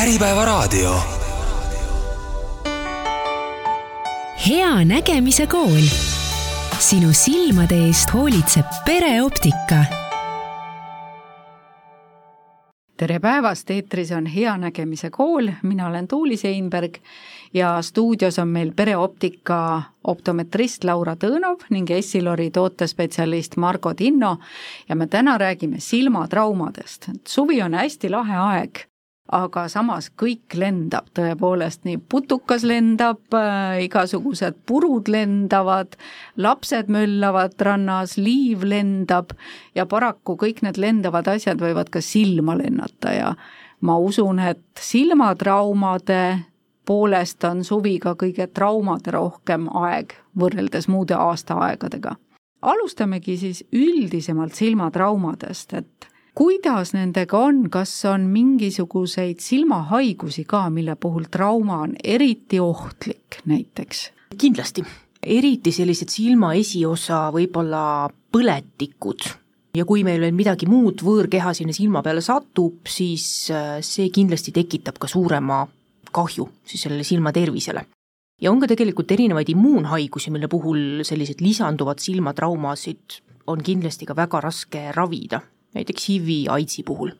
Äripäevaraadio. hea nägemise kool. sinu silmade eest hoolitseb pereoptika. tere päevast, eetris on Hea nägemise kool, mina olen Tuuli Seinberg ja stuudios on meil pereoptika optometrist Laura Tõõnov ning Essilori tootespetsialist Margo Tinno ja me täna räägime silmatraumadest. suvi on hästi lahe aeg aga samas kõik lendab tõepoolest, nii putukas lendab äh,, igasugused purud lendavad, lapsed möllavad rannas, liiv lendab ja paraku kõik need lendavad asjad võivad ka silma lennata ja ma usun, et silmatraumade poolest on suvi ka kõige traumaderohkem aeg võrreldes muude aastaaegadega. alustamegi siis üldisemalt silmatraumadest, et kuidas nendega on, kas on mingisuguseid silmahaigusi ka, mille puhul trauma on eriti ohtlik näiteks? kindlasti, eriti sellised silma esiosa võib-olla põletikud ja kui meil veel midagi muud võõrkeha sinna silma peale satub, siis äh, see kindlasti tekitab ka suurema kahju siis sellele silma tervisele. ja on ka tegelikult erinevaid immuunhaigusi, mille puhul sellised lisanduvad silmatraumasid on kindlasti ka väga raske ravida näiteks HIV-i, AIDSi puhul?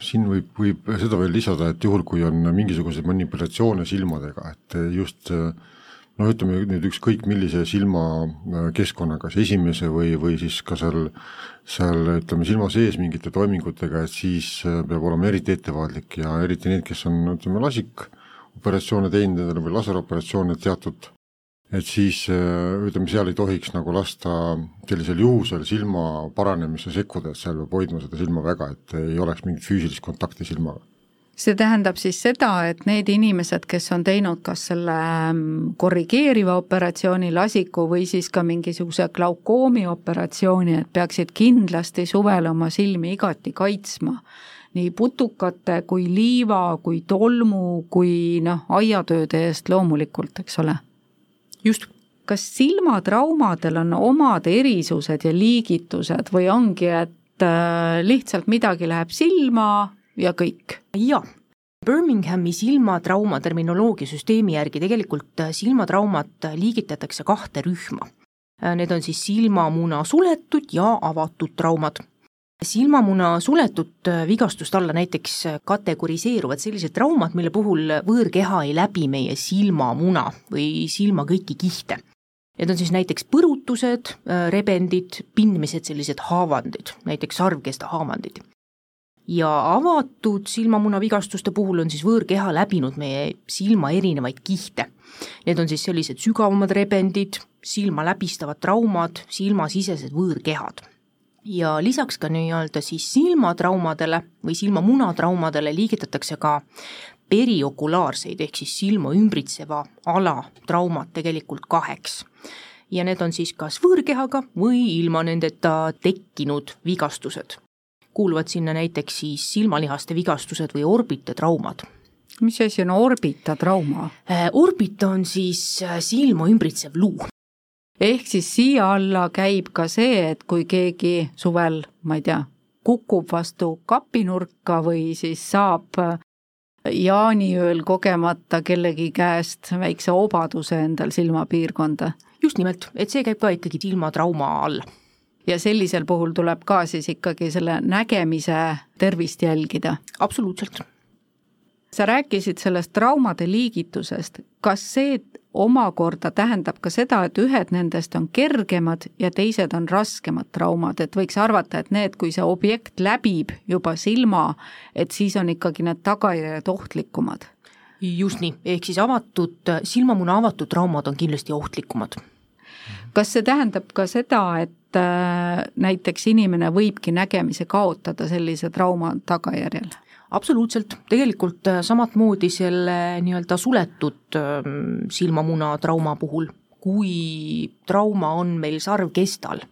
Siin võib, võib seda veel lisada, et juhul, kui on mingisuguseid manipulatsioone silmadega, et just noh, ütleme nüüd ükskõik millise silmakeskkonnaga, kas esimese või, või siis ka seal, seal ütleme, silma sees mingite toimingutega, et siis peab olema eriti ettevaatlik ja eriti need, kes on, ütleme, lasikoperatsioone teinud või laseroperatsioone teatud et siis äh, ütleme, seal ei tohiks nagu lasta sellisel juhusel silma paranemisse sekkuda, et seal peab hoidma seda silma väga, et ei oleks mingit füüsilist kontakti silmaga. see tähendab siis seda, et need inimesed, kes on teinud kas selle mm, korrigeeriva operatsiooni, lasiku või siis ka mingisuguse glaukoomi operatsiooni, et peaksid kindlasti suvel oma silmi igati kaitsma nii putukate kui liiva kui tolmu kui noh, aiatööde eest loomulikult, eks ole just. kas silmatraumadel on omad erisused ja liigitused või ongi, et äh, lihtsalt midagi läheb silma ja kõik? jaa, Birminghami silmatrauma terminoloogiasüsteemi järgi tegelikult äh, silmatraumat liigitatakse kahte rühma. Äh, need on siis silmamuna suletud ja avatud traumad silmamuna suletud vigastuste alla näiteks kategoriseeruvad sellised traumad, mille puhul võõrkeha ei läbi meie silmamuna või silma kõiki kihte. Need on siis näiteks põrutused, rebendid, pindmised, sellised haavandid, näiteks sarvkesta haavandid. ja avatud silmamuna vigastuste puhul on siis võõrkeha läbinud meie silma erinevaid kihte. Need on siis sellised sügavamad rebendid, silma läbistavad traumad, silmasisesed võõrkehad ja lisaks ka nii-öelda siis silmatraumadele või silmamunatraumadele liigitatakse ka periokulaarseid ehk siis silma ümbritseva ala traumad tegelikult kaheks. ja need on siis kas võõrkehaga või ilma nendeta tekkinud vigastused. kuuluvad sinna näiteks siis silmalihaste vigastused või orbitatraumad mis asi on orbitatrauma? Äh, orbita on siis äh, silma ümbritsev luu ehk siis siia alla käib ka see, et kui keegi suvel, ma ei tea, kukub vastu kapinurka või siis saab jaaniööl kogemata kellegi käest väikse obaduse endal silmapiirkonda. just nimelt, et see käib ka ikkagi silmatrauma all. ja sellisel puhul tuleb ka siis ikkagi selle nägemise tervist jälgida? absoluutselt. sa rääkisid sellest traumade liigitusest, kas see omakorda tähendab ka seda, et ühed nendest on kergemad ja teised on raskemad traumad, et võiks arvata, et need, kui see objekt läbib juba silma, et siis on ikkagi need tagajärjed ohtlikumad. just nii, ehk siis avatud, silmamuna avatud traumad on kindlasti ohtlikumad. kas see tähendab ka seda, et äh, näiteks inimene võibki nägemise kaotada sellise trauma tagajärjel? Absoluutselt, tegelikult äh, samatmoodi selle nii-öelda suletud ähm, silmamuna trauma puhul, kui trauma on meil sarvkestal,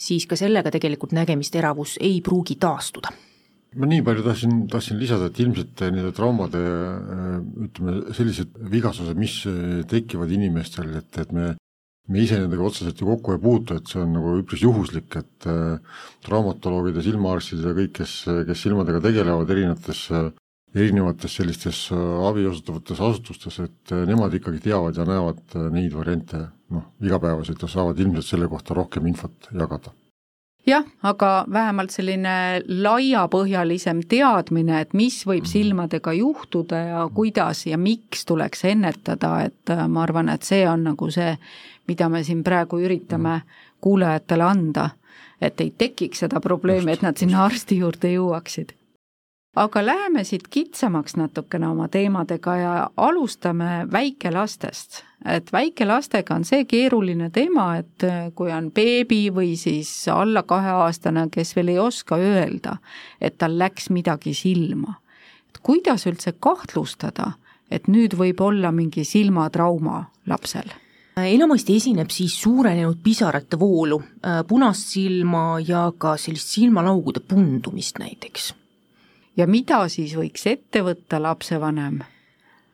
siis ka sellega tegelikult nägemisteravus ei pruugi taastuda. Ma nii palju tahtsin, tahtsin lisada, et ilmselt nende traumade äh, ütleme, sellised vigastused, mis äh, tekivad inimestel, et, et me me ise nendega otseselt ju kokku ei puutu, et see on nagu üpris juhuslik, et äh, traumatoloogid ja silmaarstid ja kõik, kes, kes silmadega tegelevad erinevates, erinevates sellistes abi osutavates asutustes, et nemad ikkagi teavad ja näevad neid variante noh, igapäevaselt ja saavad ilmselt selle kohta rohkem infot jagada jah, aga vähemalt selline laiapõhjalisem teadmine, et mis võib mhm. silmadega juhtuda ja kuidas ja miks tuleks ennetada, et äh, ma arvan, et see on nagu see, mida me siin praegu üritame mhm. kuulajatele anda, et ei tekiks seda probleemi, et nad sinna arsti juurde jõuaksid aga läheme siit kitsamaks natukene oma teemadega ja alustame väikelastest. et väikelastega on see keeruline teema, et kui on beebi või siis alla kaheaastane, kes veel ei oska öelda, et tal läks midagi silma. et kuidas üldse kahtlustada, et nüüd võib olla mingi silmatrauma lapsel? enamasti esineb siis suurenenud pisarate voolu, punast silma ja ka sellist silmalaugude pundumist näiteks ja mida siis võiks ette võtta lapsevanem?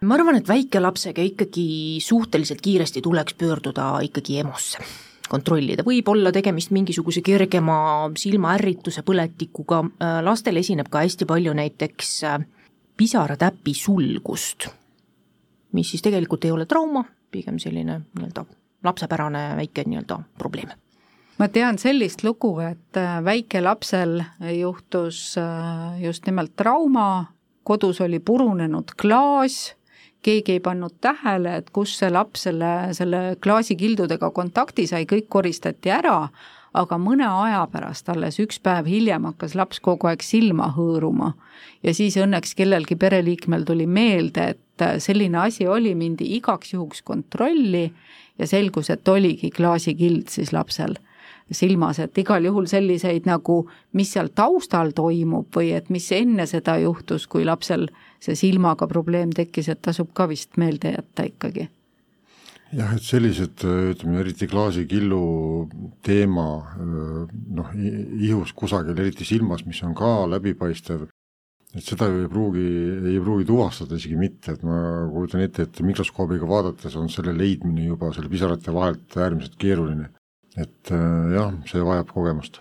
ma arvan, et väikelapsega ikkagi suhteliselt kiiresti tuleks pöörduda ikkagi EMO-sse kontrollida, võib olla tegemist mingisuguse kergema silmaärrituse, põletikuga, lastel esineb ka hästi palju näiteks äh, pisaratäpi sulgust, mis siis tegelikult ei ole trauma, pigem selline nii-öelda lapsepärane väike nii-öelda probleem ma tean sellist lugu, et äh, väikelapsel juhtus äh, just nimelt trauma, kodus oli purunenud klaas, keegi ei pannud tähele, et kus see laps selle, selle klaasikildudega kontakti sai, kõik koristati ära, aga mõne aja pärast, alles üks päev hiljem hakkas laps kogu aeg silma hõõruma. ja siis õnneks kellelgi pereliikmel tuli meelde, et äh, selline asi oli, mindi igaks juhuks kontrolli ja selgus, et oligi klaasikild siis lapsel silmas, et igal juhul selliseid nagu, mis seal taustal toimub või et mis enne seda juhtus, kui lapsel see silmaga probleem tekkis, et tasub ka vist meelde jätta ikkagi. Jah, et sellised, ütleme eriti klaasikillu teema noh, ihus kusagil, eriti silmas, mis on ka läbipaistev, et seda ju ei pruugi, ei pruugi tuvastada isegi mitte, et ma kujutan ette, et mikroskoobiga vaadates on selle leidmine juba selle pisarate vahelt äärmiselt keeruline et äh, jah, see vajab kogemust.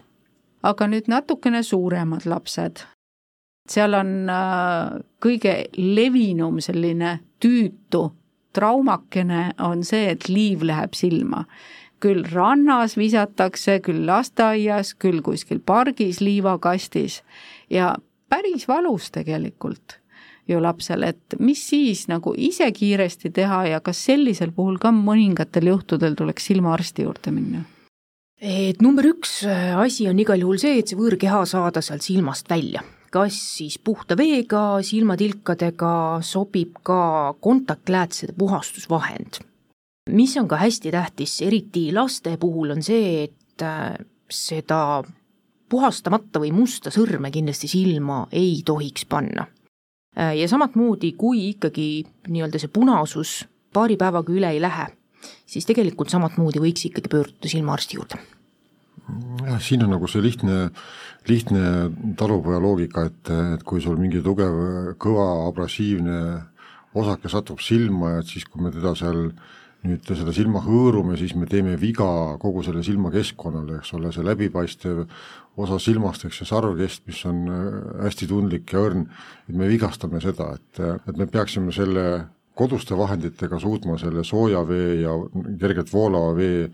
aga nüüd natukene suuremad lapsed. seal on äh, kõige levinum selline tüütu traumakene on see, et liiv läheb silma. küll rannas visatakse, küll lasteaias, küll kuskil pargis liivakastis ja päris valus tegelikult ju lapsel, et mis siis nagu ise kiiresti teha ja kas sellisel puhul ka mõningatel juhtudel tuleks silmaarsti juurde minna? Et number üks äh, asi on igal juhul see, et see võõrkeha saada sealt silmast välja. kas siis puhta veega, silmatilkadega, sobib ka kontaktläätsede puhastusvahend. mis on ka hästi tähtis, eriti laste puhul, on see, et äh, seda puhastamata või musta sõrme kindlasti silma ei tohiks panna. Äh, ja samamoodi, kui ikkagi nii-öelda see punasus paari päevaga üle ei lähe, siis tegelikult samamoodi võiks ikkagi pöörduda silmaarsti juurde. Jah, siin on nagu see lihtne, lihtne talupoja loogika, et, et kui sul mingi tugev, kõva abrasiivne osake satub silma ja et siis, kui me teda seal nüüd seda silma hõõrume, siis me teeme viga kogu selle silmakeskkonnale, eks ole, see läbipaistev osa silmast, eks see sarvkest, mis on hästi tundlik ja õrn, et me vigastame seda, et, et me peaksime selle koduste vahenditega suutma selle sooja vee ja kergelt voolava vee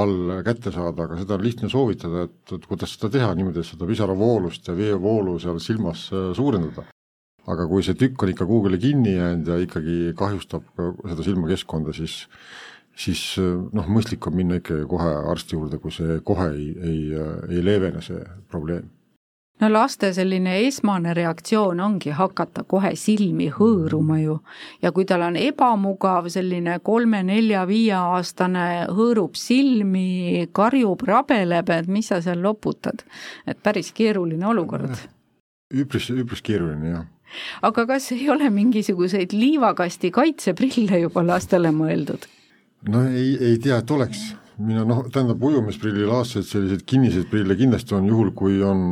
all kätte saada, aga seda on lihtne soovitada, et, kuidas seda teha niimoodi, et seda pisaravoolust ja veevoolu seal silmas äh, suurendada. aga kui see tükk on ikka kuhugile kinni jäänud ja ikkagi kahjustab ka seda silmakeskkonda, siis siis äh, noh, mõistlik on minna ikkagi kohe arsti juurde, kui see kohe ei, ei, äh, ei leevene, see probleem no laste selline esmane reaktsioon ongi hakata kohe silmi hõõruma ju. ja kui tal on ebamugav selline kolme-nelja-viieaastane hõõrub silmi, karjub, rabeleb, et mis sa seal loputad. et päris keeruline olukord. üpris, üpris keeruline jah aga kas ei ole mingisuguseid liivakasti kaitseprille juba lastele mõeldud? no ei, ei tea, et oleks mina noh, tähendab ujumisprillilaadsed selliseid kinniseid prille kindlasti on juhul, kui on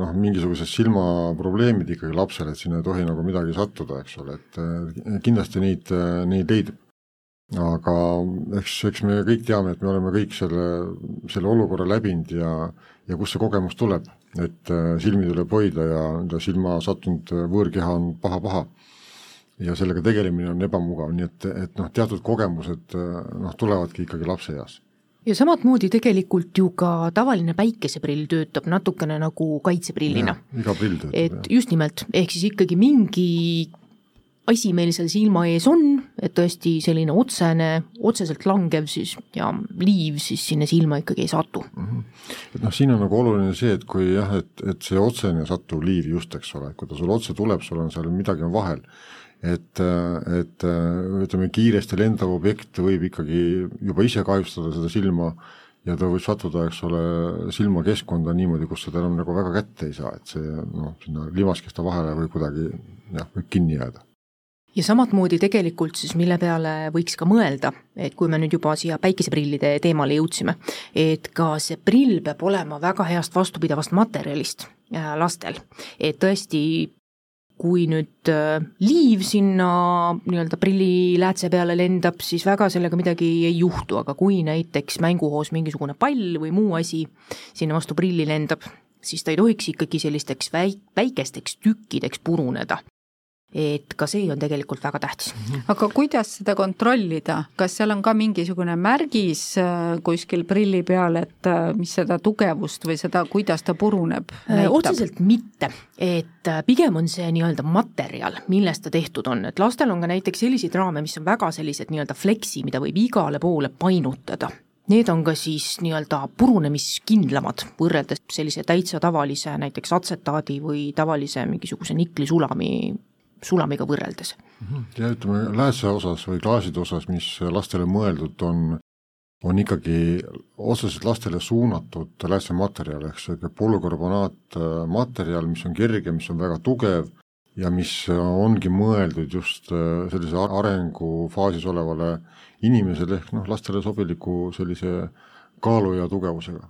noh, mingisugused silmaprobleemid ikkagi lapsel, et sinna ei tohi nagu midagi sattuda, eks ole, et kindlasti neid, neid leidub. aga eks, eks me kõik teame, et me oleme kõik selle, selle olukorra läbinud ja ja kust see kogemus tuleb, et äh, silmi tuleb hoida ja enda silma sattunud võõrkeha on paha-paha. ja sellega tegelemine on ebamugav, nii et, et noh, teatud kogemused äh, noh, tulevadki ikkagi lapseeas ja samamoodi tegelikult ju ka tavaline päikeseprill töötab natukene nagu kaitseprillina. iga prill töötab. et jah. just nimelt, ehk siis ikkagi mingi asi meil seal silma ees on, et tõesti selline otsene, otseselt langev siis ja liiv siis sinna silma ikkagi ei satu mm. -hmm. et noh, siin on nagu oluline see, et kui jah, et, et see otsene sattuv liiv just, eks ole, et kui ta sul otse tuleb, sul on seal midagi on vahel, et, et ütleme, kiiresti lendav objekt võib ikkagi juba ise kahjustada seda silma ja ta võib sattuda, eks ole, silmakeskkonda niimoodi, kus seda enam nagu väga kätte ei saa, et see noh, sinna limaskeste vahele või kuidagi jah, võib kinni jääda. Ja samamoodi tegelikult siis, mille peale võiks ka mõelda, et kui me nüüd juba siia päikeseprillide teemale jõudsime, et ka see prill peab olema väga heast vastupidavast materjalist äh, lastel, et tõesti kui nüüd äh, liiv sinna nii-öelda prilliläätse peale lendab, siis väga sellega midagi ei juhtu, aga kui näiteks mänguhoos mingisugune pall või muu asi sinna vastu prilli lendab, siis ta ei tohiks ikkagi sellisteks väik-, väikesteks tükkideks puruneda et ka see on tegelikult väga tähtis. aga kuidas seda kontrollida, kas seal on ka mingisugune märgis äh, kuskil prilli peal, et äh, mis seda tugevust või seda, kuidas ta puruneb? Äh, otseselt mitte, et pigem on see nii-öelda materjal, millest ta tehtud on, et lastel on ka näiteks selliseid raame, mis on väga sellised nii-öelda fleksi, mida võib igale poole painutada. Need on ka siis nii-öelda purunemiskindlamad võrreldes sellise täitsa tavalise näiteks atsetaadi või tavalise mingisuguse niklisulami sulamiga võrreldes. Mhm. ja ütleme, läätse osas või klaaside osas, mis lastele mõeldud on, on ikkagi otseselt lastele suunatud läätsematerjal, ehk sihuke polükarbonaatmaterjal, mis on kerge, mis on väga tugev ja mis ongi mõeldud just äh, sellise arengufaasis olevale inimesele ehk noh, lastele sobiliku sellise kaalu ja tugevusega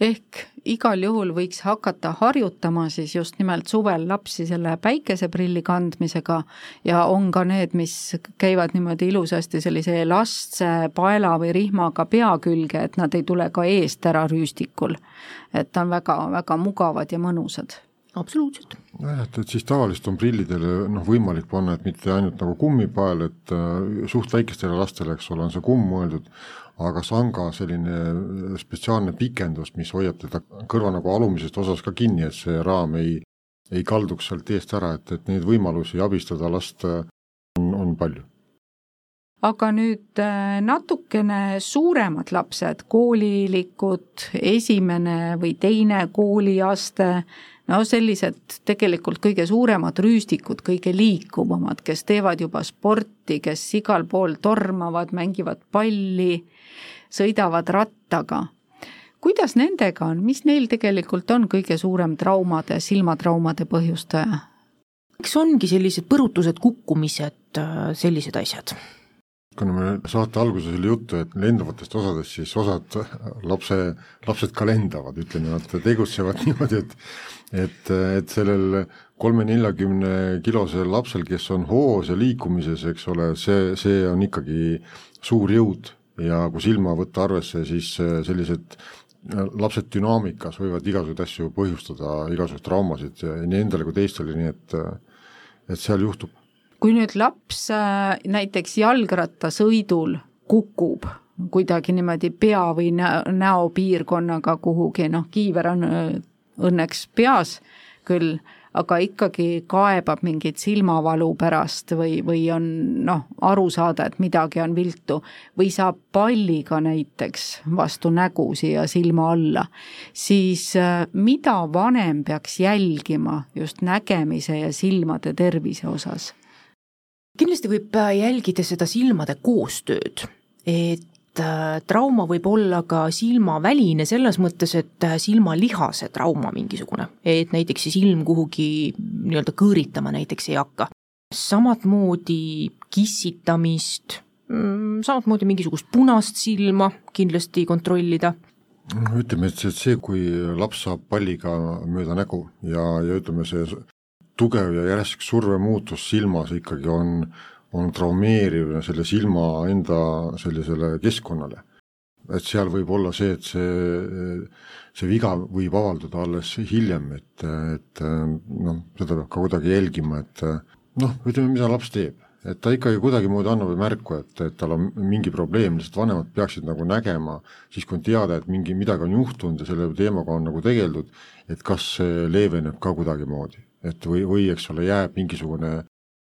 ehk igal juhul võiks hakata harjutama siis just nimelt suvel lapsi selle päikeseprilli kandmisega ja on ka need, mis käivad niimoodi ilusasti sellise elastse paela või rihmaga pea külge, et nad ei tule ka eest ära rüüstikul. et on väga-väga mugavad ja mõnusad absoluutselt. nojah, et, et siis tavaliselt on prillidele noh, võimalik panna, et mitte ainult nagu kummipael, et äh, suht väikestele lastele, eks ole, on see kumm mõeldud, aga sanga selline äh, spetsiaalne pikendus, mis hoiab teda kõrva nagu alumisest osast ka kinni, et see raam ei, ei kalduks sealt eest ära, et, et neid võimalusi abistada last on, on palju aga nüüd äh, natukene suuremad lapsed, koolilikud, esimene või teine kooliaste, no sellised tegelikult kõige suuremad rüüstikud, kõige liikuvamad, kes teevad juba sporti, kes igal pool tormavad, mängivad palli, sõidavad rattaga. kuidas nendega on, mis neil tegelikult on kõige suurem traumade, silmatraumade põhjustaja? eks ongi sellised põrutused, kukkumised, äh, sellised asjad kuna meil saate alguses oli juttu, et lendavatest osadest, siis osad lapse, lapsed ka lendavad, ütleme, nad tegutsevad niimoodi, et et, et sellel kolme-neljakümne kilosel lapsel, kes on hoos ja liikumises, eks ole, see, see on ikkagi suur jõud ja kui silma võtta arvesse, siis sellised lapsed dünaamikas võivad igasuguseid asju põhjustada, igasuguseid traumasid nii endale kui teistele, nii et et seal juhtub kui nüüd laps äh, näiteks jalgrattasõidul kukub kuidagi niimoodi pea või näopiirkonnaga kuhugi, noh, kiiver on äh, õnneks peas küll, aga ikkagi kaebab mingit silmavalu pärast või, või on noh, aru saada, et midagi on viltu või saab palliga näiteks vastu nägu siia silma alla, siis äh, mida vanem peaks jälgima just nägemise ja silmade tervise osas? Kindlasti võib äh, jälgida seda silmade koostööd, et äh, trauma võib olla ka silmaväline selles mõttes, et äh, silmalihase trauma mingisugune, et näiteks siis ilm kuhugi nii-öelda kõõritama näiteks ei hakka. samamoodi kissitamist, mm, samamoodi mingisugust punast silma kindlasti kontrollida. Ütleme, et see, see, kui laps saab palliga mööda nägu ja, ja ütleme, see tugev ja järsk survemuutus silmas ikkagi on, on traumeeriv selle silma enda sellisele keskkonnale. et seal võib olla see, et see, see viga võib avalduda alles hiljem, et, et noh, seda peab ka kuidagi jälgima, et noh, ütleme, mida laps teeb et ta ikkagi kuidagimoodi annab märku, et, et tal on mingi probleem, lihtsalt vanemad peaksid nagu nägema, siis kui on teada, et mingi, midagi on juhtunud ja selle teemaga on nagu tegeldud, et kas see leeveneb ka kuidagimoodi. Et või, või eks ole, jääb mingisugune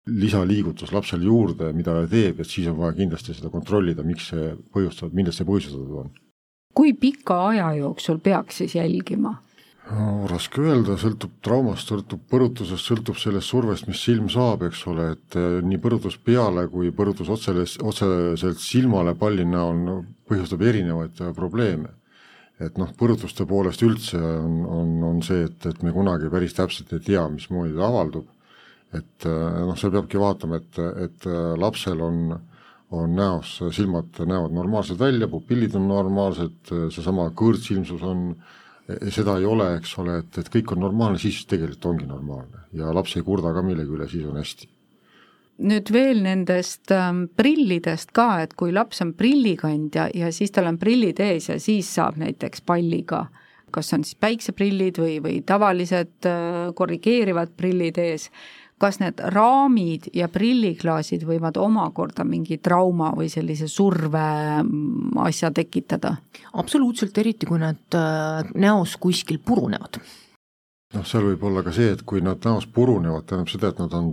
lisaliigutus lapsel juurde, mida ta teeb, et siis on vaja kindlasti seda kontrollida, miks see põhjustatud, millest see põhjustatud on. kui pika aja jooksul peaks siis jälgima? no raske öelda, sõltub traumast, sõltub põrutusest, sõltub sellest survest, mis silm saab, eks ole, et eh, nii põrutus peale kui põrutus otseles, otseselt silmale palli näol no, põhjustab erinevaid eh, probleeme. Et noh, põrutuste poolest üldse on, on, on see, et, et me kunagi päris täpselt ei tea, mismoodi ta avaldub, et eh, noh, seal peabki vaatama, et, et lapsel on on näos, silmad näevad normaalsed välja, pupillid on normaalsed, seesama kõõrtsilmsus on äh, seda ei ole, eks ole, et, et kõik on normaalne, siis tegelikult ongi normaalne ja laps ei kurda ka millegi üle, siis on hästi. Nüüd veel nendest ähm, prillidest ka, et kui laps on prillikandja ja siis tal on prillid ees ja siis saab näiteks palliga, kas on siis päikseprillid või, või tavalised äh, korrigeerivad prillid ees kas need raamid ja prilliklaasid võivad omakorda mingi trauma või sellise surve mm, asja tekitada? absoluutselt, eriti kui nad äh, näos kuskil purunevad noh, seal võib olla ka see, et kui nad näos purunevad, tähendab seda, et nad on,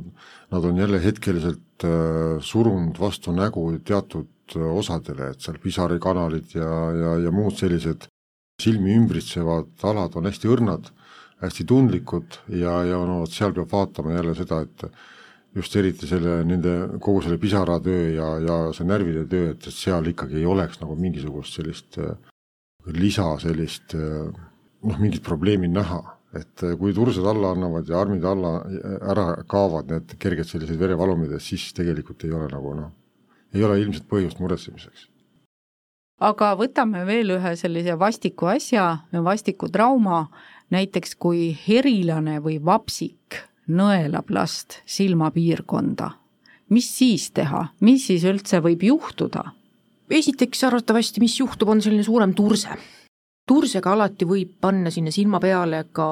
nad on jälle hetkeliselt äh, surunud vastu nägu teatud äh, osadele, et seal pisarikanalid ja, ja, ja muud sellised silmi ümbritsevad alad on hästi õrnad hästi tundlikud ja, ja no vot seal peab vaatama jälle seda, et just eriti selle, nende, kogu selle pisaratöö ja, ja see närvide töö, et, et seal ikkagi ei oleks nagu mingisugust sellist äh, lisa sellist noh, mingit probleemi näha, et äh, kui tursed alla annavad ja armid alla ära kaovad, need kerged sellised verevalumid, et siis tegelikult ei ole nagu noh, ei ole ilmselt põhjust muretsemiseks aga võtame veel ühe sellise vastiku asja, vastiku trauma, näiteks kui herilane või vapsik nõelab last silmapiirkonda, mis siis teha, mis siis üldse võib juhtuda? esiteks arvatavasti, mis juhtub, on selline suurem turse. Tursega alati võib panna sinna silma peale ka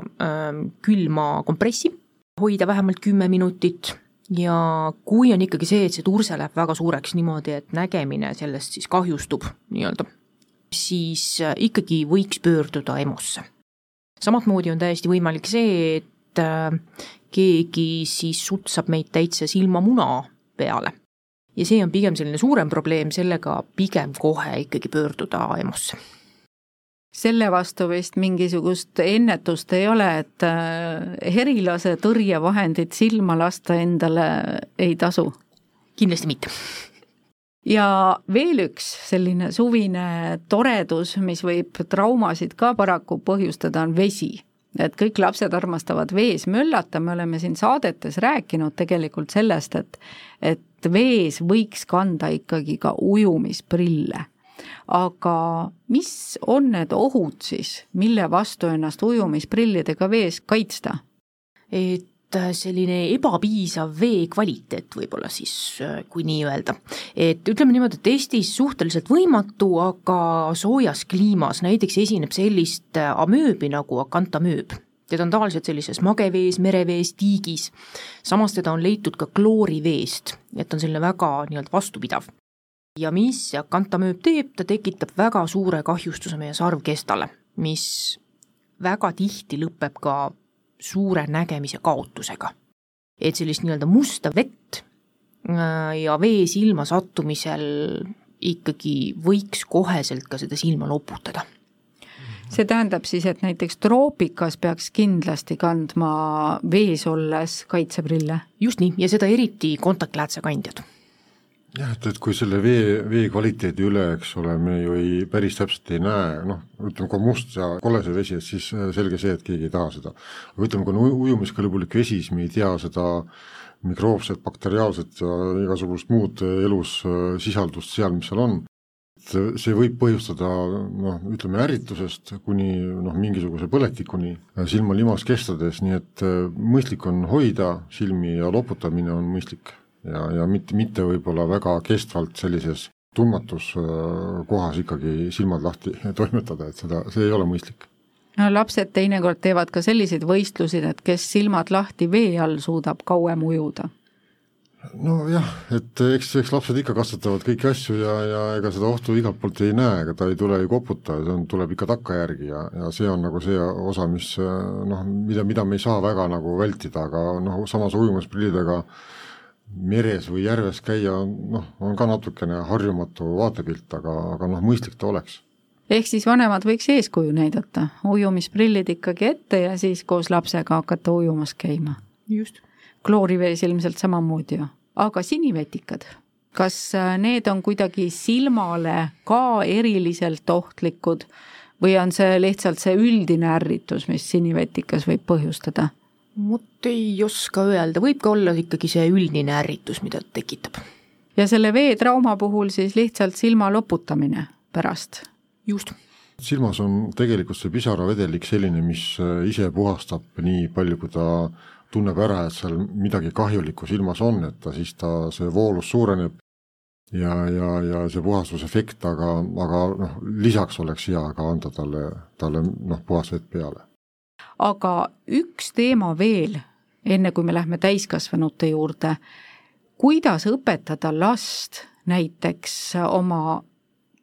äh, külma kompressi, hoida vähemalt kümme minutit. Ja kui on ikkagi see, et see turse läheb väga suureks niimoodi, et nägemine sellest siis kahjustub nii-öelda, siis äh, ikkagi võiks pöörduda EMO-sse. Samamoodi on täiesti võimalik see, et äh, keegi siis sutsab meid täitsa silmamuna peale. ja see on pigem selline suurem probleem, sellega pigem kohe ikkagi pöörduda EMO-sse selle vastu vist mingisugust ennetust ei ole, et äh, herilase tõrjevahendit silma lasta endale ei tasu? kindlasti mitte ja veel üks selline suvine toredus, mis võib traumasid ka paraku põhjustada, on vesi. et kõik lapsed armastavad vees möllata, me oleme siin saadetes rääkinud tegelikult sellest, et et vees võiks kanda ikkagi ka ujumisprille. Aga mis on need ohud siis, mille vastu ennast ujumisprillidega vees kaitsta? et Äh, selline ebapiisav vee kvaliteet võib-olla siis, äh, kui nii öelda. et ütleme niimoodi, et Eestis suhteliselt võimatu, aga soojas kliimas näiteks esineb sellist äh, amööbi nagu akantamööb. teda on tavaliselt sellises magevees, merevees, tiigis, samas teda on leitud ka klooriveest, et on selline väga nii-öelda vastupidav. Ja mis see akantamööb teeb, ta tekitab väga suure kahjustuse meie sarvkestale, mis väga tihti lõpeb ka suure nägemise kaotusega. et sellist nii-öelda musta vett äh, ja vee silma sattumisel ikkagi võiks koheselt ka seda silma loputada see tähendab siis, et näiteks troopikas peaks kindlasti kandma vees olles kaitseprille? just nii, ja seda eriti kontaktläätse kandjad jah, et, et kui selle vee, vee kvaliteedi üle, eks ole, me ju ei, päris täpselt ei näe, noh, ütleme, kui on must ja kolle see vesi, et siis äh, selge see, et keegi ei taha seda. aga ütleme, kui on ujumiskõlbulik vesi, siis me ei tea seda mikroobset, bakteriaalset ja igasugust muud elus äh, sisaldust seal, mis seal on. et see võib põhjustada noh, ütleme ärritusest kuni noh, mingisuguse põletikuni äh, silma limas kestades, nii et mõistlik on hoida silmi ja loputamine on mõistlik ja, ja mitte, mitte võib-olla väga kestvalt sellises tundmatus kohas ikkagi silmad lahti toimetada, et seda, see ei ole mõistlik. No lapsed teinekord teevad ka selliseid võistlusi, et kes silmad lahti vee all suudab kauem ujuda. Nojah, et eks, eks lapsed ikka katsetavad kõiki asju ja, ja ega seda ohtu igalt poolt ei näe, ega ta ei tule ju koputa, see on, tuleb ikka takkajärgi ja, ja see on nagu see osa, mis noh, mida, mida me ei saa väga nagu vältida, aga noh, samas ujumisprillidega meres või järves käia, noh, on ka natukene harjumatu vaatepilt, aga, aga noh, mõistlik ta oleks ehk siis vanemad võiks eeskuju näidata, ujumisprillid ikkagi ette ja siis koos lapsega hakata ujumas käima. just kloorivees ilmselt samamoodi ju, aga sinivetikad, kas äh, need on kuidagi silmale ka eriliselt ohtlikud või on see lihtsalt see üldine ärritus, mis sinivetikas võib põhjustada? Vot ei oska öelda, võib ka olla ikkagi see üldine ärritus, mida ta tekitab. ja selle veetrauma puhul siis lihtsalt silma loputamine pärast? just silmas on tegelikult see pisaravedelik selline, mis äh, ise puhastab nii palju, kui ta tunneb ära, et seal midagi kahjulikku silmas on, et ta siis ta, see voolus suureneb ja, ja, ja see puhastusefekt, aga, aga noh, lisaks oleks hea ka anda talle, talle noh, puhas vett peale. Aga üks teema veel, enne kui me lähme täiskasvanute juurde, kuidas õpetada last näiteks oma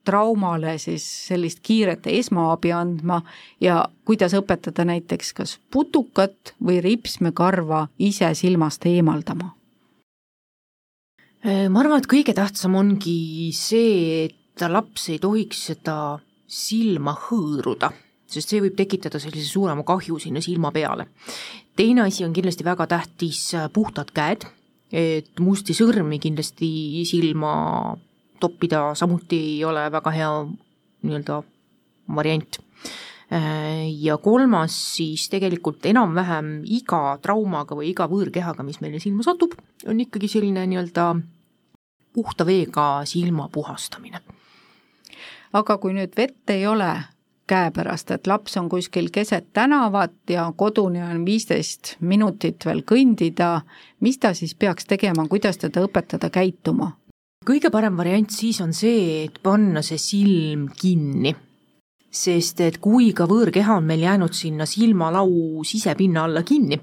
traumale siis sellist kiiret esmaabi andma ja kuidas õpetada näiteks kas putukat või ripsmekarva ise silmast eemaldama? Äh, ma arvan, et kõige tähtsam ongi see, et laps ei tohiks seda silma hõõruda, sest see võib tekitada sellise suurema kahju sinna silma peale. teine asi on kindlasti väga tähtis äh, puhtad käed, et musti sõrmi kindlasti silma toppida samuti ei ole väga hea nii-öelda variant. ja kolmas siis tegelikult enam-vähem iga traumaga või iga võõrkehaga, mis meile silma satub, on ikkagi selline nii-öelda puhta veega silma puhastamine. aga kui nüüd vett ei ole käepärast, et laps on kuskil keset tänavat ja koduni on viisteist minutit veel kõndida, mis ta siis peaks tegema, kuidas teda õpetada käituma? kõige parem variant siis on see, et panna see silm kinni. sest et kui ka võõrkeha on meil jäänud sinna silmalau sisepinna alla kinni,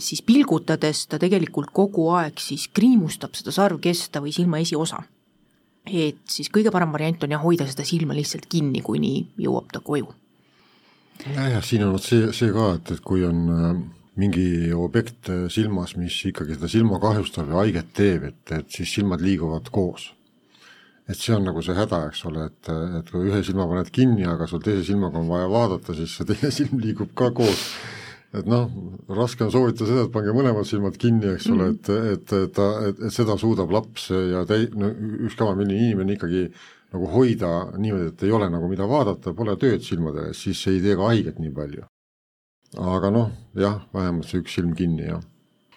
siis pilgutades ta tegelikult kogu aeg siis kriimustab seda sarvkesta või silma esiosa. Et siis kõige parem variant on jah, hoida seda silma lihtsalt kinni, kuni jõuab ta koju. jah, jah, siin on vot see, see ka, et, et kui on äh mingi objekt silmas, mis ikkagi seda silma kahjustab ja haiget teeb, et, et siis silmad liiguvad koos. et see on nagu see häda, eks ole, et, et kui ühe silma paned kinni, aga sul teise silmaga on vaja vaadata, siis see teine silm liigub ka koos. Et noh, raske on soovitada seda, et pange mõlemad silmad kinni, eks ole, et, et, et ta, et, seda suudab laps ja täi-, no ükskõik milline inimene ikkagi nagu hoida niimoodi, et ei ole nagu mida vaadata, pole tööd silmade ees, siis ei tee ka haiget nii palju aga noh, jah, vähemalt see üks silm kinni, jah.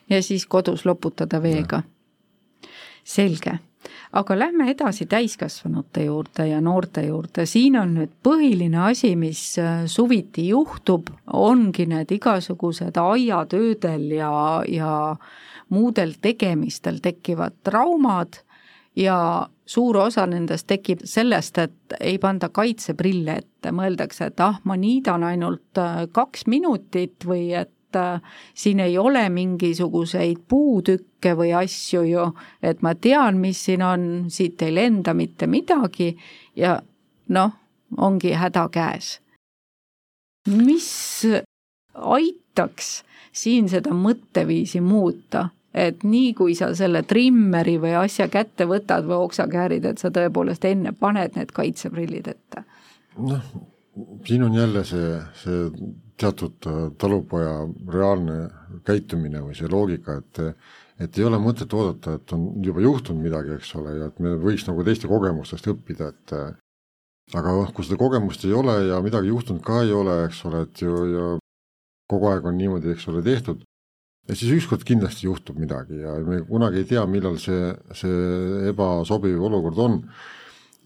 ja siis kodus loputada veega. selge, aga lähme edasi täiskasvanute juurde ja noorte juurde, siin on nüüd põhiline asi, mis äh, suviti juhtub, ongi need igasugused aiatöödel ja, ja muudel tegemistel tekkivad traumad ja suur osa nendest tekib sellest, et ei panda kaitseprille ette, mõeldakse, et ah, ma niidan ainult äh, kaks minutit või et äh, siin ei ole mingisuguseid puutükke või asju ju, et ma tean, mis siin on, siit ei lenda mitte midagi ja noh, ongi häda käes. mis aitaks siin seda mõtteviisi muuta, et nii, kui sa selle trimmeri või asja kätte võtad või oksakäärid, et sa tõepoolest enne paned need kaitseprillid ette? noh, siin on jälle see, see teatud äh, talupoja reaalne käitumine või see loogika, et et ei ole mõtet oodata, et on juba juhtunud midagi, eks ole, ja et me võiks nagu teiste kogemustest õppida, et aga noh, kui seda kogemust ei ole ja midagi juhtunud ka ei ole, eks ole, et ju ja kogu aeg on niimoodi, eks ole, tehtud, ja siis ükskord kindlasti juhtub midagi ja me kunagi ei tea, millal see, see ebasobiv olukord on.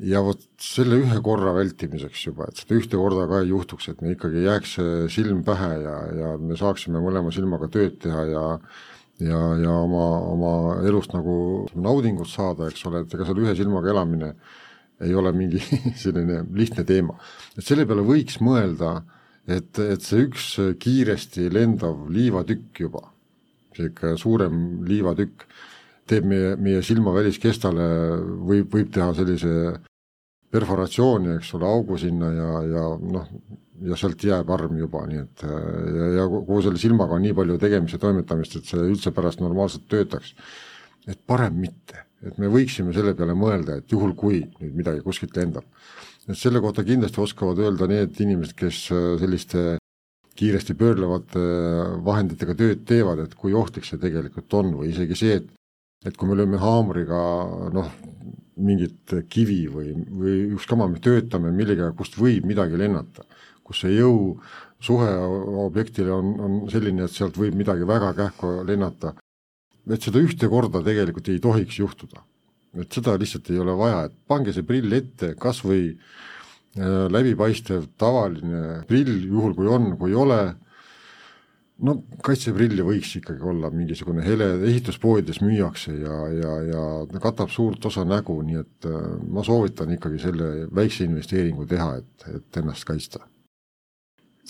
Ja vot selle ühe korra vältimiseks juba, et seda ühte korda ka ei juhtuks, et me ikkagi jääks silm pähe ja, ja me saaksime mõlema silmaga tööd teha ja ja, ja oma, oma elust nagu naudingut saada, eks ole, et ega seal ühe silmaga elamine ei ole mingi selline lihtne teema. et selle peale võiks mõelda, et, et see üks kiiresti lendav liivatükk juba, niisugune suurem liivatükk, teeb meie, meie silma väliskestale, võib, võib teha sellise perforatsiooni, eks ole, augu sinna ja, ja noh, ja sealt jääb arm juba, nii et ja, ja kogu selle silmaga on nii palju tegemist ja toimetamist, et see üldse pärast normaalselt töötaks. et parem mitte, et me võiksime selle peale mõelda, et juhul, kui nüüd midagi kuskilt lendab. et selle kohta kindlasti oskavad öelda need inimesed, kes selliste kiiresti pöörlevate vahenditega tööd teevad, et kui ohtlik see tegelikult on või isegi see, et et kui me lööme haamriga noh, mingit kivi või, või ükskama me töötame millegagi, kust võib midagi lennata, kus see jõu suhe objektile on, on selline, et sealt võib midagi väga kähku lennata, et seda ühte korda tegelikult ei tohiks juhtuda. et seda lihtsalt ei ole vaja, et pange see prill ette, kas või äh, läbipaistev tavaline prill, juhul kui on, kui ei ole, no kaitseprilli võiks ikkagi olla mingisugune hele, ehituspoodides müüakse ja, ja, ja katab suurt osa nägu, nii et äh, ma soovitan ikkagi selle väikse investeeringu teha, et, et ennast kaitsta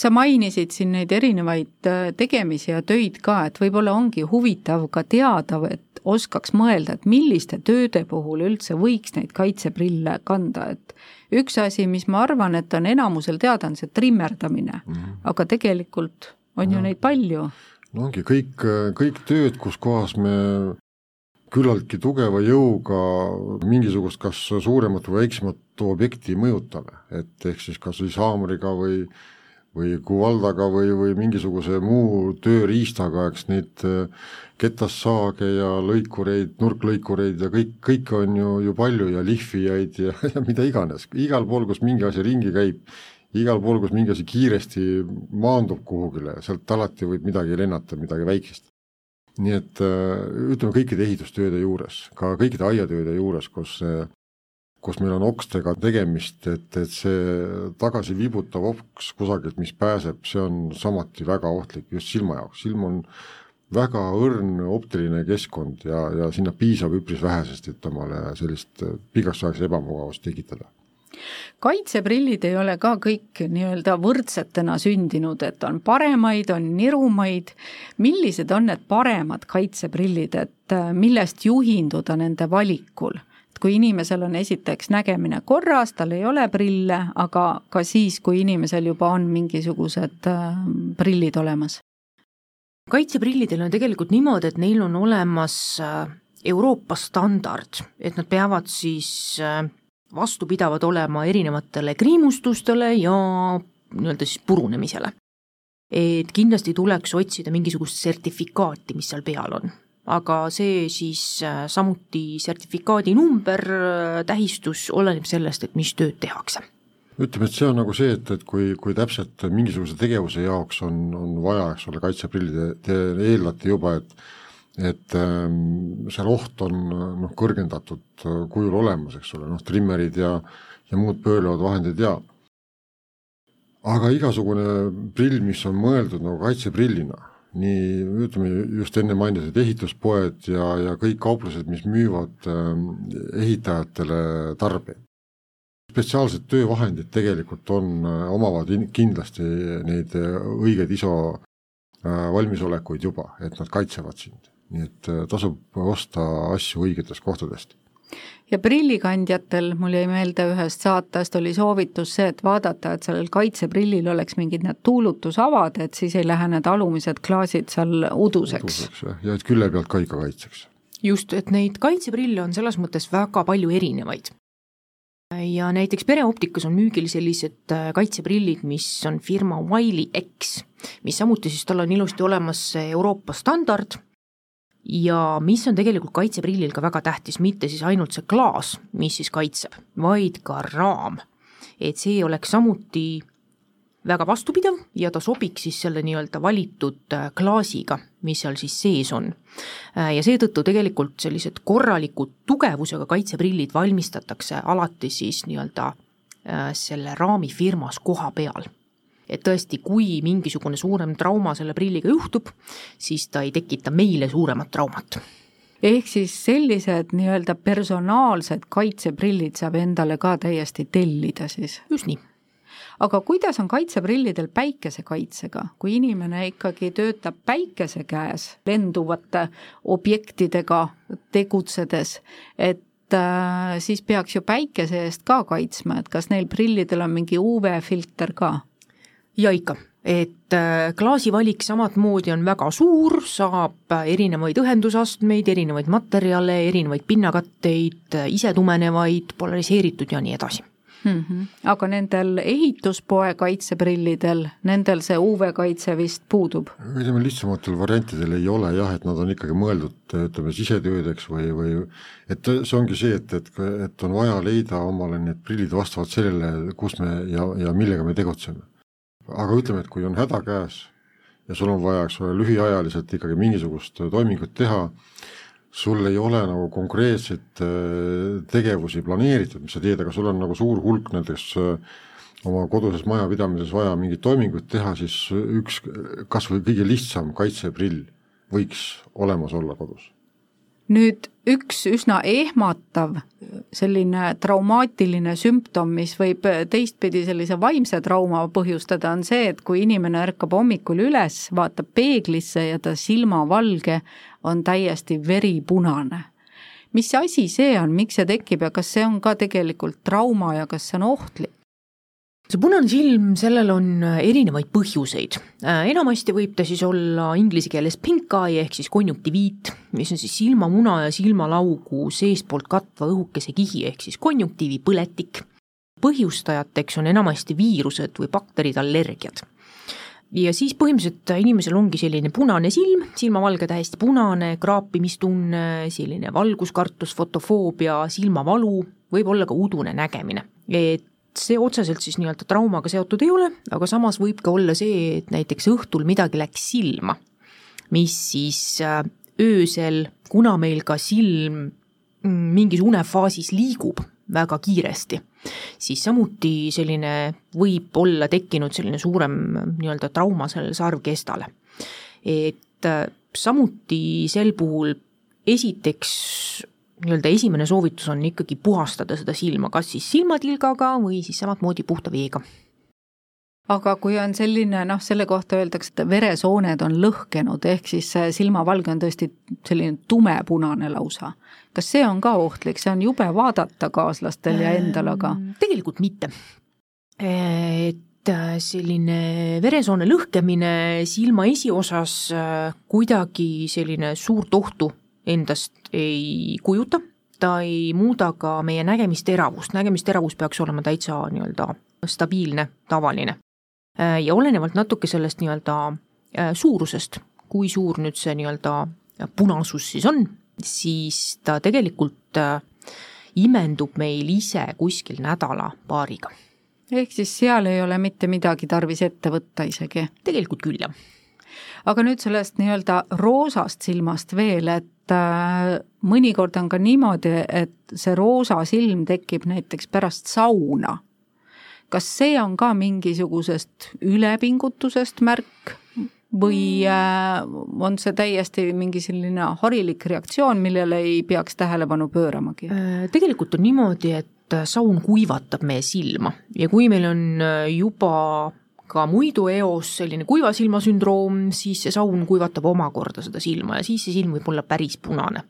sa mainisid siin neid erinevaid äh, tegemisi ja töid ka, et võib-olla ongi huvitav ka teada, et oskaks mõelda, et milliste tööde puhul üldse võiks neid kaitseprille kanda, et üks asi, mis ma arvan, et on enamusel teada, on see trimmerdamine mm, -hmm. aga tegelikult on ju neid palju. no ongi kõik, kõik tööd, kus kohas me küllaltki tugeva jõuga mingisugust kas suuremat või väiksemat objekti mõjutame, et ehk siis kas siis haamriga või või kuvaldaga või, või mingisuguse muu tööriistaga, eks neid ketassaage ja lõikureid, nurklõikureid ja kõik, kõike on ju, ju palju ja lihvijaid ja, ja mida iganes, igal pool, kus mingi asi ringi käib, igal pool, kus mingi asi kiiresti maandub kuhugile, sealt alati võib midagi lennata, midagi väikest. nii et äh, ütleme, kõikide ehitustööde juures, ka kõikide aiatööde juures, kus kus meil on okstega tegemist, et, et see tagasi vibutav oks kusagilt, mis pääseb, see on samuti väga ohtlik just silma jaoks, silm on väga õrn optiline keskkond ja, ja sinna piisab üpris vähesest, et omale sellist pikaks ajaks ebamugavust tekitada kaitseprillid ei ole ka kõik nii-öelda võrdsetena sündinud, et on paremaid, on nirumaid. millised on need paremad kaitseprillid, et äh, millest juhinduda nende valikul? et kui inimesel on esiteks nägemine korras, tal ei ole prille, aga ka siis, kui inimesel juba on mingisugused äh, prillid olemas? kaitseprillidel on tegelikult niimoodi, et neil on olemas äh, Euroopa standard, et nad peavad siis vastupidavad olema erinevatele kriimustustele ja nii-öelda siis purunemisele. et kindlasti tuleks otsida mingisugust sertifikaati, mis seal peal on. aga see siis äh, samuti sertifikaadi number, äh, tähistus oleneb sellest, et mis tööd tehakse ütleme, et see on nagu see, et, et kui, kui täpselt mingisuguse tegevuse jaoks on, on vaja, eks ole, kaitseprillide, te eeldate juba, et et ähm, seal oht on noh, kõrgendatud äh, kujul olemas, eks ole, noh, trimmerid ja, ja muud pöörlevad vahendid ja aga igasugune prill, mis on mõeldud nagu kaitseprillina, nii ütleme just enne mainisid ehituspoed ja, ja kõik kauplused, mis müüvad äh, ehitajatele tarbeid. spetsiaalsed töövahendid tegelikult on, äh, omavad in, kindlasti neid õigeid ISO äh, valmisolekuid juba, et nad kaitsevad sind nii et äh, tasub osta asju õigetest kohtadest ja prillikandjatel, mul jäi meelde ühest saatest, oli soovitus see, et vaadata, et sellel kaitseprillil oleks mingid need tuulutusavad, et siis ei lähe need alumised klaasid seal uduseks. uduseks jah, ja et külje pealt ka ikka kaitseks. just, et neid kaitseprille on selles mõttes väga palju erinevaid. ja näiteks pereoptikas on müügil sellised äh, kaitseprillid, mis on firma Wiley X, mis samuti siis, tal on ilusti olemas Euroopa standard ja mis on tegelikult kaitseprillil ka väga tähtis, mitte siis ainult see klaas, mis siis kaitseb, vaid ka raam. et see oleks samuti väga vastupidav ja ta sobiks siis selle nii-öelda valitud äh, klaasiga, mis seal siis sees on. Äh, ja seetõttu tegelikult sellised korralikud tugevusega kaitseprillid valmistatakse alati siis nii-öelda äh, selle raami firmas koha peal et tõesti, kui mingisugune suurem trauma selle prilliga juhtub, siis ta ei tekita meile suuremat traumat ehk siis sellised nii-öelda personaalsed kaitseprillid saab endale ka täiesti tellida siis? just nii aga kuidas on kaitseprillidel päikesekaitsega, kui inimene ikkagi töötab päikese käes lenduvate objektidega tegutsedes, et äh, siis peaks ju päikese eest ka kaitsma, et kas neil prillidel on mingi UV-filter ka? Ja ikka, et äh, klaasivalik samamoodi on väga suur, saab erinevaid ühendusastmeid, erinevaid materjale, erinevaid pinnakatteid, isetumenevaid, polariseeritud ja nii edasi mm. -hmm. aga nendel ehituspoe kaitseprillidel, nendel see UV-kaitse vist puudub? ütleme, lihtsamatel variantidel ei ole jah, et nad on ikkagi mõeldud ütleme, sisetöödeks või, või et see ongi see, et, et, et on vaja leida omale need prillid vastavalt sellele, kus me ja, ja millega me tegutseme. Aga ütleme, et kui on häda käes ja sul on vaja, eks ole, lühiajaliselt ikkagi mingisugust toimingut teha, sul ei ole nagu konkreetseid äh, tegevusi planeeritud, mis sa teed, aga sul on nagu suur hulk näiteks äh, oma koduses majapidamises vaja mingeid toiminguid teha, siis üks kas või kõige lihtsam kaitseprill võiks olemas olla kodus nüüd üks üsna ehmatav selline traumaatiline sümptom, mis võib teistpidi sellise vaimse trauma põhjustada, on see, et kui inimene ärkab hommikul üles, vaatab peeglisse ja ta silmavalge on täiesti veripunane. mis asi see on, miks see tekib ja kas see on ka tegelikult trauma ja kas see on ohtlik? See punane silm, sellel on äh, erinevaid põhjuseid. Äh, enamasti võib ta siis olla inglise keeles pink eye ehk siis konjunktiviit, mis on siis silmamuna ja silmalaugu seestpoolt katva õhukese kihi ehk siis konjunktiivipõletik. põhjustajateks on enamasti viirused või bakterid, allergiad. ja siis põhimõtteliselt inimesel ongi selline punane silm, silmavalge täiesti punane, kraapimistunne, selline valguskartus, fotofoobia, silmavalu, võib olla ka udune nägemine. et see otseselt siis nii-öelda traumaga seotud ei ole, aga samas võib ka olla see, et näiteks õhtul midagi läks silma, mis siis äh, öösel, kuna meil ka silm mm, mingis unefaasis liigub väga kiiresti, siis samuti selline võib olla tekkinud selline suurem nii-öelda trauma sellele sarvkestale. et äh, samuti sel puhul esiteks nii-öelda esimene soovitus on ikkagi puhastada seda silma, kas siis silmatilgaga või siis samamoodi puhta veega aga kui on selline noh, selle kohta öeldakse, et veresooned on lõhkenud, ehk siis silmavalge on tõesti selline tumepunane lausa. kas see on ka ohtlik, see on jube vaadata kaaslastel ja endal, aga? Ehm, tegelikult mitte. et äh, selline veresoone lõhkemine silma esiosas äh, kuidagi selline suurt ohtu endast ei kujuta, ta ei muuda ka meie nägemisteravust, nägemisteravus peaks olema täitsa nii-öelda stabiilne, tavaline. ja olenevalt natuke sellest nii-öelda äh, suurusest, kui suur nüüd see nii-öelda punasus siis on, siis ta tegelikult äh, imendub meil ise kuskil nädala-paariga. ehk siis seal ei ole mitte midagi tarvis ette võtta isegi? tegelikult küll, jah aga nüüd sellest nii-öelda roosast silmast veel, et äh, mõnikord on ka niimoodi, et see roosa silm tekib näiteks pärast sauna. kas see on ka mingisugusest ülepingutusest märk või äh, on see täiesti mingi selline harilik reaktsioon, millele ei peaks tähelepanu pööramagi? Äh, tegelikult on niimoodi, et saun kuivatab meie silma ja kui meil on juba ka muidu eos selline kuiva silma sündroom, siis see saun kuivatab omakorda seda silma ja siis see silm võib olla päris punane.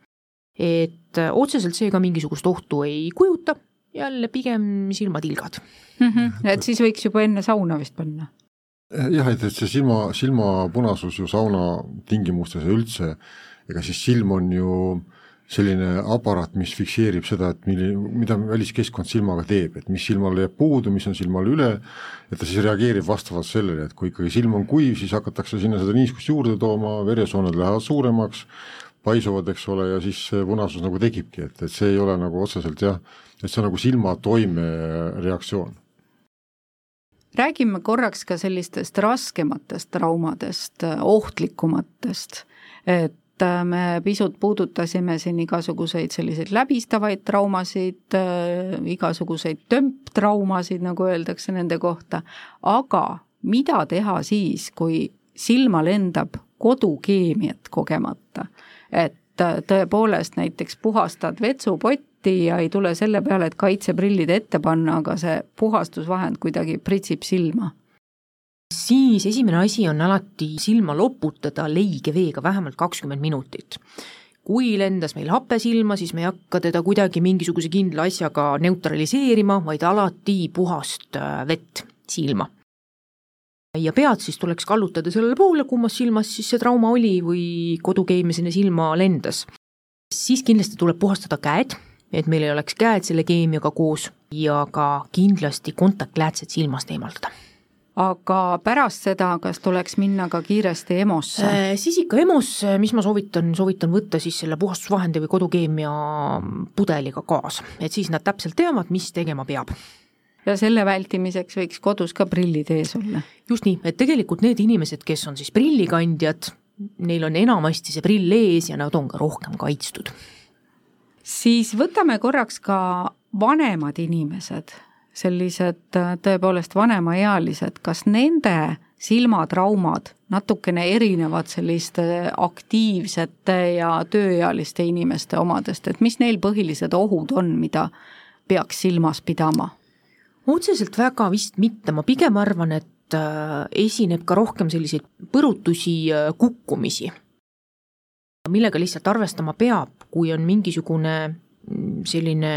et äh, otseselt see ka mingisugust ohtu ei kujuta, jälle pigem silmatilgad mm. -hmm. et siis võiks juba enne sauna vist panna? jah, et, et see silma, silmapunasus ju sauna tingimustes ja üldse, ega siis silm on ju äh, selline aparaat, mis fikseerib seda, et milline, mida väliskeskkond silmaga teeb, et mis silmal jääb puudu, mis on silmal üle, et ta siis reageerib vastavalt sellele, et kui ikkagi silm on kuiv, siis hakatakse sinna seda niiskust juurde tooma, veresooned lähevad suuremaks, paisuvad, eks ole, ja siis punasus nagu tekibki, et, et see ei ole nagu otseselt jah, et see on nagu silma toimereaktsioon räägime korraks ka sellistest raskematest traumadest, ohtlikumatest, et me pisut puudutasime siin igasuguseid selliseid läbistavaid traumasid, äh, igasuguseid tömptraumasid, nagu öeldakse nende kohta, aga mida teha siis, kui silma lendab kodukeemiat kogemata. et tõepoolest näiteks puhastad vetsupotti ja ei tule selle peale, et kaitseprillid ette panna, aga see puhastusvahend kuidagi pritsib silma siis esimene asi on alati silma loputada leige veega vähemalt kakskümmend minutit. kui lendas meil hape silma, siis me ei hakka teda kuidagi mingisuguse kindla asjaga neutraliseerima, vaid alati puhast äh, vett silma. ja pead siis tuleks kallutada sellele poole, kummas silmas siis see trauma oli või kodukeemia sinna silma lendas. siis kindlasti tuleb puhastada käed, et meil ei oleks käed selle keemiaga koos ja ka kindlasti kontaktläätsed silmast eemaldada aga pärast seda, kas tuleks minna ka kiiresti EMO-sse äh,? siis ikka EMO-sse, mis ma soovitan, soovitan võtta siis selle puhastusvahendi või kodukeemia pudeliga kaasa, et siis nad täpselt teavad, mis tegema peab ja selle vältimiseks võiks kodus ka prillid ees olla? just nii, et tegelikult need inimesed, kes on siis prillikandjad, neil on enamasti see prill ees ja nad on ka rohkem kaitstud. siis võtame korraks ka vanemad inimesed sellised äh, tõepoolest vanemaealised, kas nende silmatraumad natukene erinevad selliste aktiivsete ja tööealiste inimeste omadest, et mis neil põhilised ohud on, mida peaks silmas pidama? otseselt väga vist mitte, ma pigem arvan, et äh, esineb ka rohkem selliseid põrutusi, äh, kukkumisi, millega lihtsalt arvestama peab, kui on mingisugune mm, selline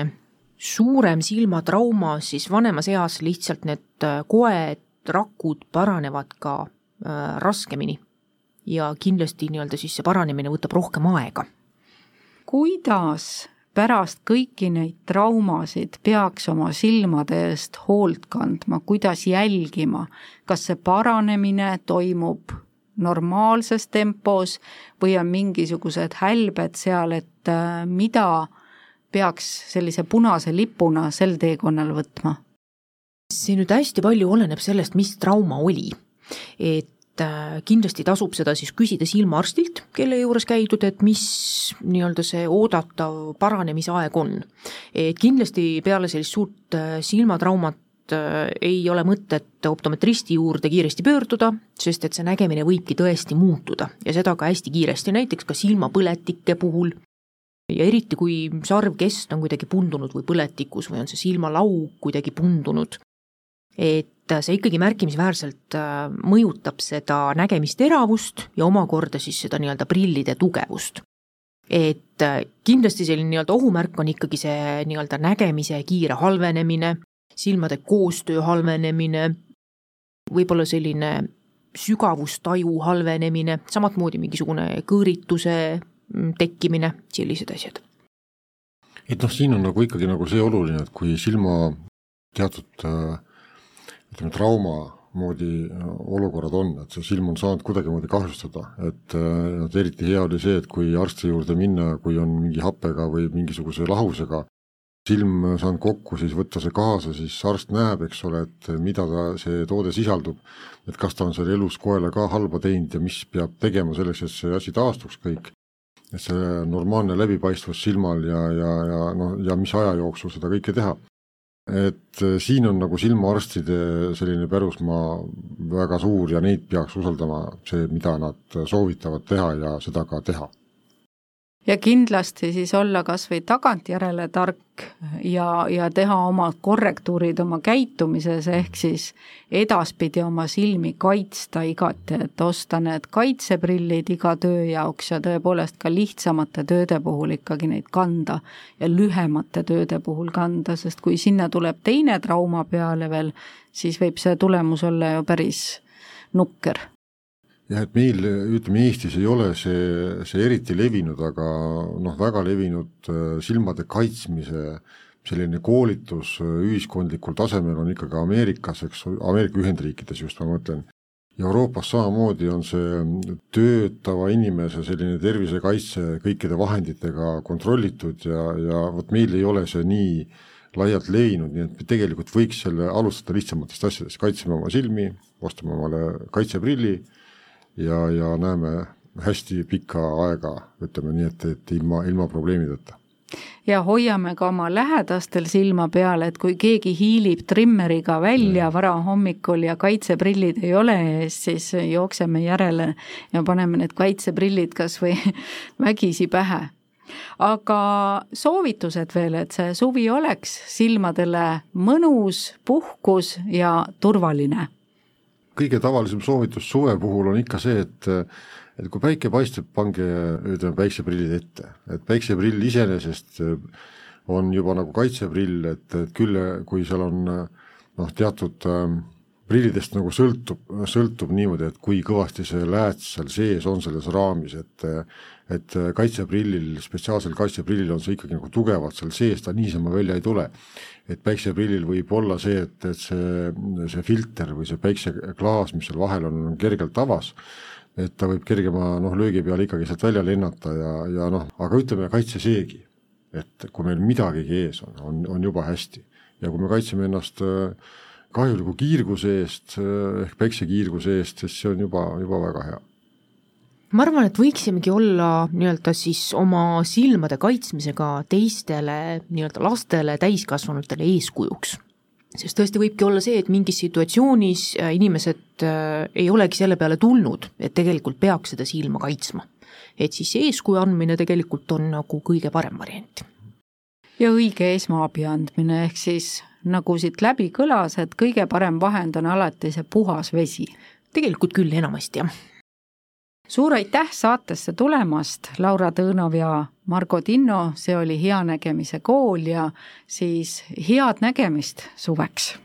suurem silmatrauma, siis vanemas eas lihtsalt need äh, koed, rakud paranevad ka äh, raskemini. ja kindlasti nii-öelda siis see paranemine võtab rohkem aega. kuidas pärast kõiki neid traumasid peaks oma silmade eest hoolt kandma, kuidas jälgima, kas see paranemine toimub normaalses tempos või on mingisugused hälbed seal, et äh, mida peaks sellise punase lipuna sel teekonnal võtma? see nüüd hästi palju oleneb sellest, mis trauma oli. et äh, kindlasti tasub seda siis küsida silmaarstilt, kelle juures käidud, et mis nii-öelda see oodatav paranemisaeg on. et kindlasti peale sellist suurt äh, silmatraumat äh, ei ole mõtet optometristi juurde kiiresti pöörduda, sest et see nägemine võibki tõesti muutuda ja seda ka hästi kiiresti, näiteks ka silmapõletike puhul ja eriti, kui sarvkest on kuidagi pundunud või põletikus või on see silmalaug kuidagi pundunud, et see ikkagi märkimisväärselt äh, mõjutab seda nägemisteravust ja omakorda siis seda nii-öelda prillide tugevust. et äh, kindlasti selline nii-öelda ohumärk on ikkagi see nii-öelda nägemise kiire halvenemine, silmade koostöö halvenemine, võib-olla selline sügavustaju halvenemine, samamoodi mingisugune kõõrituse tekkimine, sellised asjad. et noh, siin on nagu ikkagi nagu see oluline, et kui silma teatud äh, ütleme, trauma moodi äh, olukorrad on, et see silm on saanud kuidagimoodi kahjustada, et, äh, et eriti hea oli see, et kui arsti juurde minna, kui on mingi happega või mingisuguse lahusega silm saanud kokku, siis võtta see kaasa, siis arst näeb, eks ole, et mida ta, see toode sisaldub, et kas ta on seal elus koele ka halba teinud ja mis peab tegema selleks, et see asi taastuks kõik see normaalne läbipaistvus silmal ja, ja, ja noh, ja mis aja jooksul seda kõike teha. et eh, siin on nagu silmaarstide selline pärusmaa väga suur ja neid peaks usaldama, see, mida nad soovitavad teha ja seda ka teha ja kindlasti siis olla kas või tagantjärele tark ja, ja teha omad korrektuurid oma käitumises, ehk siis edaspidi oma silmi kaitsta igati, et osta need kaitseprillid iga töö jaoks ja tõepoolest ka lihtsamate tööde puhul ikkagi neid kanda ja lühemate tööde puhul kanda, sest kui sinna tuleb teine trauma peale veel, siis võib see tulemus olla ju päris nukker jah, et meil, ütleme Eestis ei ole see, see eriti levinud, aga noh, väga levinud äh, silmade kaitsmise selline koolitus äh, ühiskondlikul tasemel on ikkagi Ameerikas, eks, Ameerika Ühendriikides just ma mõtlen. Euroopas samamoodi on see töötava inimese selline tervisekaitse kõikide vahenditega kontrollitud ja, ja vot meil ei ole see nii laialt levinud, nii et me tegelikult võiks selle alustada lihtsamatest asjadest, kaitseme oma silmi, ostame omale kaitseprilli ja, ja näeme hästi pikka aega, ütleme nii, et, et ilma, ilma probleemideta. ja hoiame ka oma lähedastel silma peal, et kui keegi hiilib trimmeriga välja varahommikul ja kaitseprillid ei ole ees, siis jookseme järele ja paneme need kaitseprillid kas või vägisi pähe. aga soovitused veel, et see suvi oleks silmadele mõnus, puhkus ja turvaline kõige tavalisem soovitus suve puhul on ikka see, et et kui päike paistab, pange ütleme päikseprillid ette, et päikseprill iseenesest on juba nagu kaitseprill, et, et küll kui seal on noh, teatud äh, prillidest nagu sõltub, sõltub niimoodi, et kui kõvasti see lääts seal sees on selles raamis, et et kaitseprillil, spetsiaalsel kaitseprillil on see ikkagi nagu tugevalt seal sees, ta niisama välja ei tule et päikseprillil võib olla see, et, et see, see filter või see päikseklaas, mis seal vahel on, on kergelt avas, et ta võib kergema noh, löögi peale ikkagi sealt välja lennata ja, ja noh, aga ütleme, kaitse seegi. et kui meil midagigi ees on, on, on juba hästi. ja kui me kaitseme ennast äh, kahjuliku kiirguse eest äh, ehk päiksekiirguse eest, siis see on juba, juba väga hea ma arvan, et võiksimegi olla nii-öelda siis oma silmade kaitsmisega teistele nii-öelda lastele, täiskasvanutele eeskujuks. sest tõesti võibki olla see, et mingis situatsioonis äh, inimesed äh, ei olegi selle peale tulnud, et tegelikult peaks seda silma kaitsma. et siis eeskuju andmine tegelikult on nagu kõige parem variant. ja õige esmaabi andmine, ehk siis nagu siit läbi kõlas, et kõige parem vahend on alati see puhas vesi. tegelikult küll enamasti, jah. Suur aitäh saatesse tulemast, Laura Tõõnov ja Margo Tinno, see oli Hea Nägemise Kool ja siis head nägemist suveks